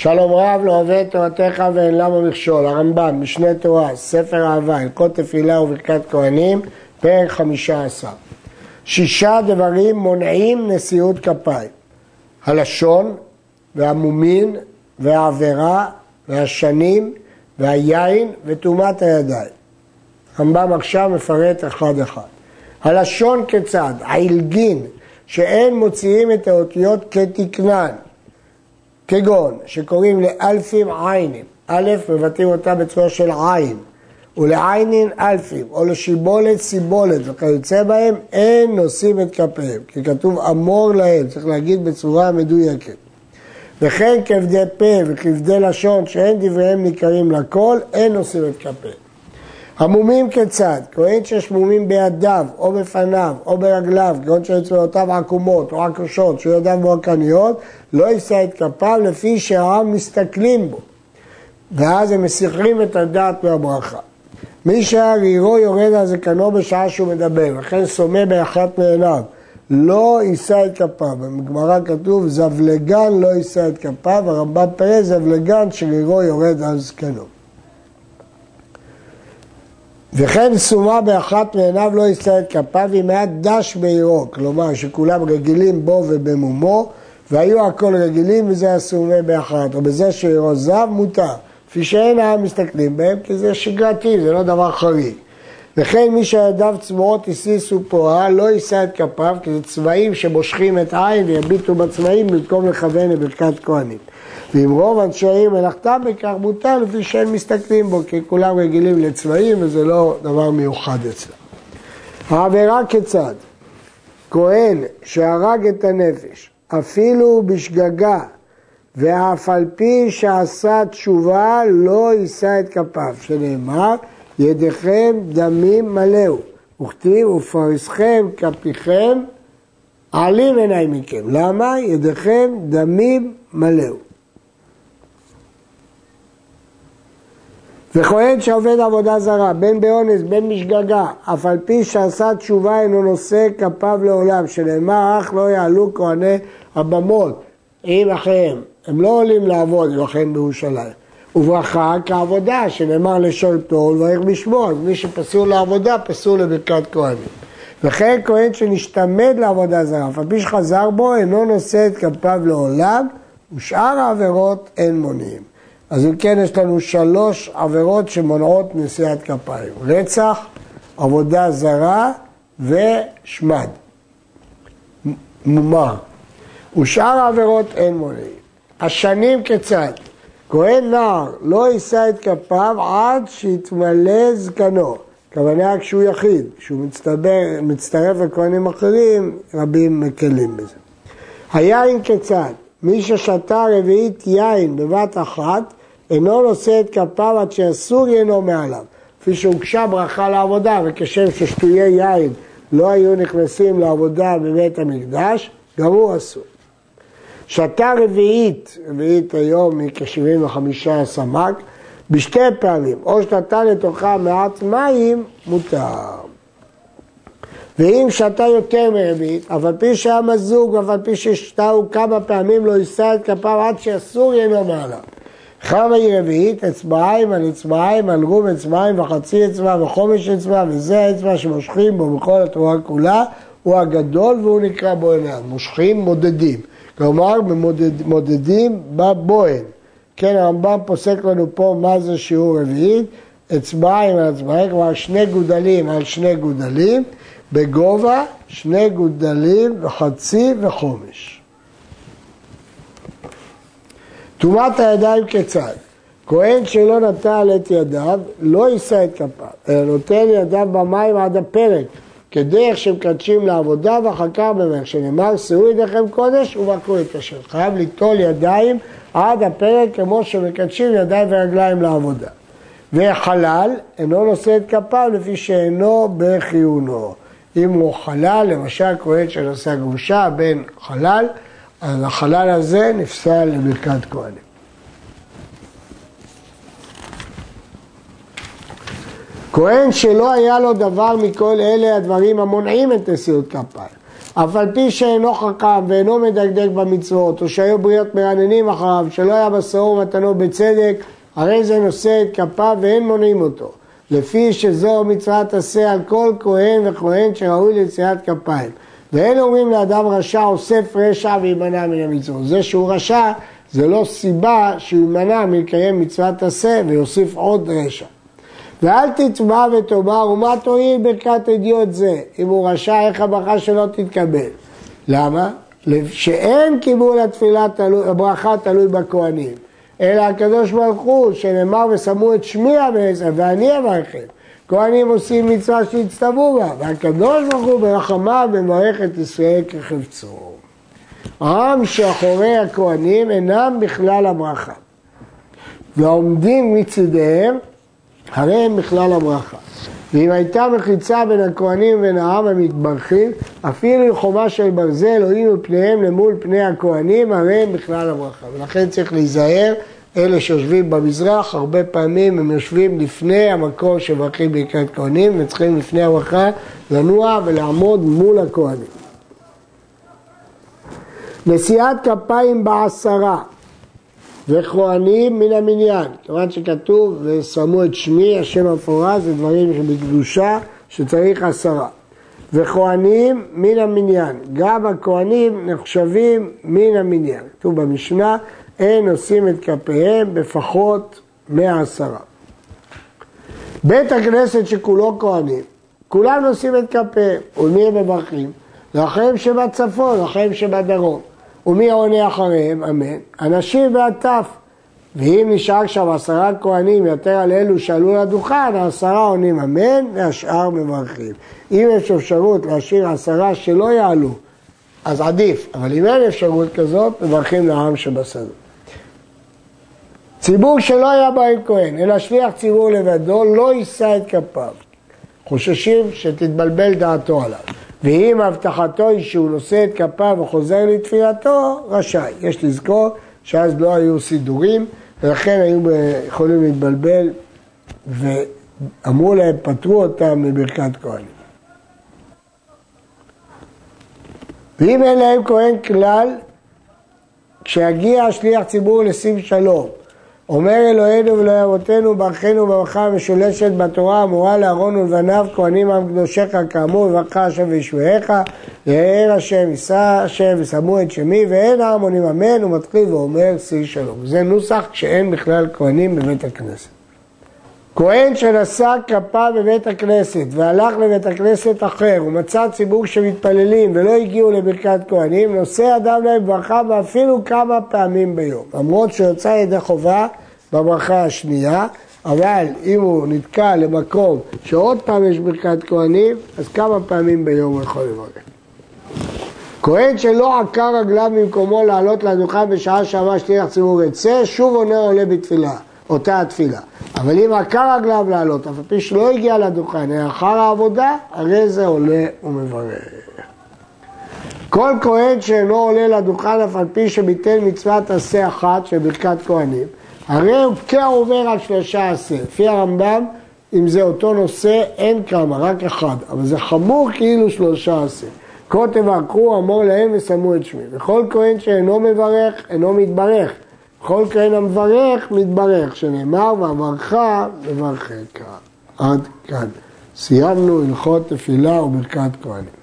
שלום רב לא את תורתך ואין למה מכשול, הרמב"ם, משנה תורה, ספר אהבה, הלכות תפילה וברכת כהנים, פרק חמישה עשר. שישה דברים מונעים נשיאות כפיים, הלשון והמומין והעבירה והשנים והיין וטומאת הידיים. הרמב"ם עכשיו מפרט אחד אחד. הלשון כיצד? העילגין, שאין מוציאים את האותיות כתקנן, כגון שקוראים לאלפים עיינים, א' מבטאים אותה בצורה של עין, ולעיינין אלפים, או לשיבולת סיבולת וכיוצא בהם, אין נושאים את כפיהם, כי כתוב אמור להם, צריך להגיד בצורה מדויקת. וכן כבדי פה וכבדי לשון שאין דבריהם ניכרים לכל, אין נושאים את כפיהם. המומים כיצד? כהן שיש מומים בידיו, או בפניו, או ברגליו, כהן שאצבעותיו עקומות או עקושות, שידיו מועקניות, לא יישא את כפיו לפי שהעם מסתכלים בו. ואז הם מסיחים את הדעת מהברכה. מי שהרירו יורד על זקנו בשעה שהוא מדבר, וכן סומא באחת מעיניו, לא יישא את כפיו. בגמרא כתוב זבלגן לא יישא את כפיו, הרמב"ם פרס זבלגן שרירו יורד על זקנו. וכן סומה באחת מעיניו לא את כפיו אם היה דש בעירו, כלומר שכולם רגילים בו ובמומו, והיו הכל רגילים וזה הסומה באחת, או בזה שעירו זב מותר, כפי שאין העם מסתכלים בהם, כי זה שגרתי, זה לא דבר חריג. וכן מי שידיו צבועות הסיסו פועה לא יישא את כפיו, כי זה צבעים שמושכים את עין ויביטו בצבעים במקום לכוון לברכת כהנים. ואם רוב אנשי העיר מלאכתם בכך מותר לפי שהם מסתכלים בו, כי כולם רגילים לצבעים וזה לא דבר מיוחד אצלם. העבירה כיצד? כהן שהרג את הנפש, אפילו בשגגה, ואף על פי שעשה תשובה, לא יישא את כפיו, שנאמר, ידיכם דמים מלאו, וכתיב ופרסכם כפיכם עלים עיניי מכם. למה? ידיכם דמים מלאו. וכהן שעובד עבודה זרה, בין באונס, בין בשגגה, אף על פי שעשה תשובה אינו נושא כפיו לעולם, שנאמר אך לא יעלו כהני הבמות עם אחיהם, הם לא עולים לעבוד עם אחיהם בירושלים. וברכה כעבודה, שנאמר לשאול תול ואיך בשמו, אז מי שפסול לעבודה, פסול לברכת כהנים. וכן כהן שנשתמד לעבודה זרה, אף על פי שחזר בו, אינו נושא את כפיו לעולם, ושאר העבירות אין מונעים. אז אם כן, יש לנו שלוש עבירות שמונעות נשיאת כפיים. רצח, עבודה זרה ושמד. מומר. ושאר העבירות אין מונעים. השנים כיצד? כהן נער לא יישא את כפיו עד שיתמלא זקנו. הכוונה כשהוא יחיד, כשהוא מצטבר, מצטרף לכהנים אחרים, רבים מקלים בזה. היין כיצד? מי ששתה רביעית יין בבת אחת, אינו נושא את כפיו עד שאסור יינו מעליו. כפי שהוגשה ברכה לעבודה, וכשם ששטויי יין לא היו נכנסים לעבודה בבית המקדש, גם הוא אסור. שתה רביעית, רביעית היום היא כ-75 סמ"ק, בשתי פעמים, או שתה לתוכה מעט מים, מותר. ואם שתה יותר מרביעית, אף על פי שהיה מזוג, אף על פי ששתהו כמה פעמים, לא יישא את כפיו עד שאסור יינו מעליו. חמה היא רביעית, אצבעיים על אצבעיים, על רום אצבעיים וחצי אצבע וחומש אצבע, וזה האצבע שמושכים בו בכל התורה כולה, הוא הגדול והוא נקרא בוהן יד. מושכים מודדים. כלומר, מודדים בבוהן. כן, הרמב"ם פוסק לנו פה מה זה שיעור רביעית, אצבעיים על אצבעיים, כלומר שני גודלים על שני גודלים, בגובה שני גודלים וחצי וחומש. טומאת הידיים כיצד? כהן שלא נטל את ידיו, לא יישא את כפיו, אלא נותן ידיו במים עד הפרק, כדרך שמקדשים לעבודה ואחר כך במך, שנאמר, שאו ידיכם קודש ובקרו את השם. חייב ליטול ידיים עד הפרק כמו שמקדשים ידיים ורגליים לעבודה. וחלל אינו נושא את כפיו לפי שאינו בחיונו. אם הוא חלל, למשל כהן שנושא גרושה, בן חלל, אז החלל הזה נפסל לברכת כהנים. כהן שלא היה לו דבר מכל אלה הדברים המונעים את נשיאות כפיים, אף על פי שאינו חכם ואינו מדקדק במצוות, או שהיו בריות מרננים אחריו, שלא היה בשאור ומתנו בצדק, הרי זה נושא את כפיו ואין מונעים אותו. לפי שזו מצוות עשה על כל כהן וכהן שראוי ליציאת כפיים. ואין אומרים לאדם רשע אוסף רשע ויימנע מן המצוות. זה שהוא רשע זה לא סיבה שהוא יימנע מלקיים מצוות עשה ויוסיף עוד רשע. ואל תצבע ותאמר ומה תועיל ברכת אדיוט זה? אם הוא רשע איך הברכה שלו תתקבל. למה? שאין קיבול התפילה תלוי, הברכה תלוי בכהנים. אלא הקדוש ברוך הוא שנאמר ושמו את שמי המעזר ואני אברכם כהנים עושים מצווה שהצטוו בה והקדוש ברוך הוא ברחמיו מברך את ישראל כחפצו. העם שאחורי הכהנים אינם בכלל הברכה. והעומדים מצידיהם הרי הם בכלל הברכה. ואם הייתה מחיצה בין הכהנים ובין העם המתברכים, אפילו חומה של ברזל הועילו פניהם למול פני הכהנים, הרי הם בכלל הברכה. ולכן צריך להיזהר, אלה שיושבים במזרח, הרבה פעמים הם יושבים לפני המקום שמברכים ברכת כהנים, וצריכים לפני הברכה לנוע ולעמוד מול הכהנים. נשיאת כפיים בעשרה וכהנים מן המניין, כיוון שכתוב ושמו את שמי, השם המפורש, זה דברים שבקדושה שצריך עשרה. וכהנים מן המניין, גם הכהנים נחשבים מן המניין. כתוב במשנה, אין עושים את כפיהם בפחות מעשרה. בית הכנסת שכולו כהנים, כולם נושאים את כפיהם, ומי הם מברכים? לאחרים שבצפון, לאחרים שבדרום. ומי עונה אחריהם? אמן. הנשים והטף. ואם נשאר שם עשרה כהנים יותר על אלו שעלו לדוכן, העשרה עונים אמן והשאר מברכים. אם יש אפשרות להשאיר עשרה שלא יעלו, אז עדיף, אבל אם אין אפשרות כזאת, מברכים לעם שבשדה. ציבור שלא היה בהם כהן, אלא שליח ציבור לבדו, לא יישא את כפיו. חוששים שתתבלבל דעתו עליו. ואם הבטחתו היא שהוא נושא את כפיו וחוזר לתפילתו, רשאי. יש לזכור שאז לא היו סידורים, ולכן היו יכולים להתבלבל, ואמרו להם, פטרו אותם מברכת כהנים. ואם אין להם כהן כלל, כשיגיע שליח ציבור לשים שלום, אומר אלוהינו ואלוהי אבותינו, ברכנו ברכה משולשת בתורה אמורה לאהרון ולבניו, כהנים עם קדושיך כאמור, וברכה השם וישועיך, יאר השם, יישא השם ושמו את שמי, ואין ההמונים אמן, הוא מתחיל ואומר שיא שלום. זה נוסח כשאין בכלל כהנים בבית הכנסת. כהן שנשא כפה בבית הכנסת והלך לבית הכנסת אחר ומצא ציבור שמתפללים ולא הגיעו לברכת כהנים, נושא אדם להם ברכה ואפילו כמה פעמים ביום. למרות שיוצא ידי חובה בברכה השנייה, אבל אם הוא נתקע למקום שעוד פעם יש ברכת כהנים, אז כמה פעמים ביום הוא יכול לברך. כהן שלא עקר רגליו ממקומו לעלות לדוכן בשעה שאמר שליח ציבור יצא, שוב עונה עולה בתפילה. אותה התפילה. אבל אם עקר רגליו לעלות, אף על פי שלא הגיע לדוכן, אחר העבודה, הרי זה עולה ומברך. כל כהן שאינו עולה לדוכן, אף על פי שביטל מצוות עשה אחת של ברכת כהנים, הרי הוא כעובר על שלושה עשה. לפי הרמב"ם, אם זה אותו נושא, אין כמה, רק אחד. אבל זה חמור כאילו שלושה עשה. כה תברכו, אמור להם ושמו את שמי. וכל כהן שאינו מברך, אינו מתברך. כל כהן המברך, מתברך, שנאמר, ואמרך מברכך. עד כאן. סיימנו הלכות תפילה וברכת כהנים.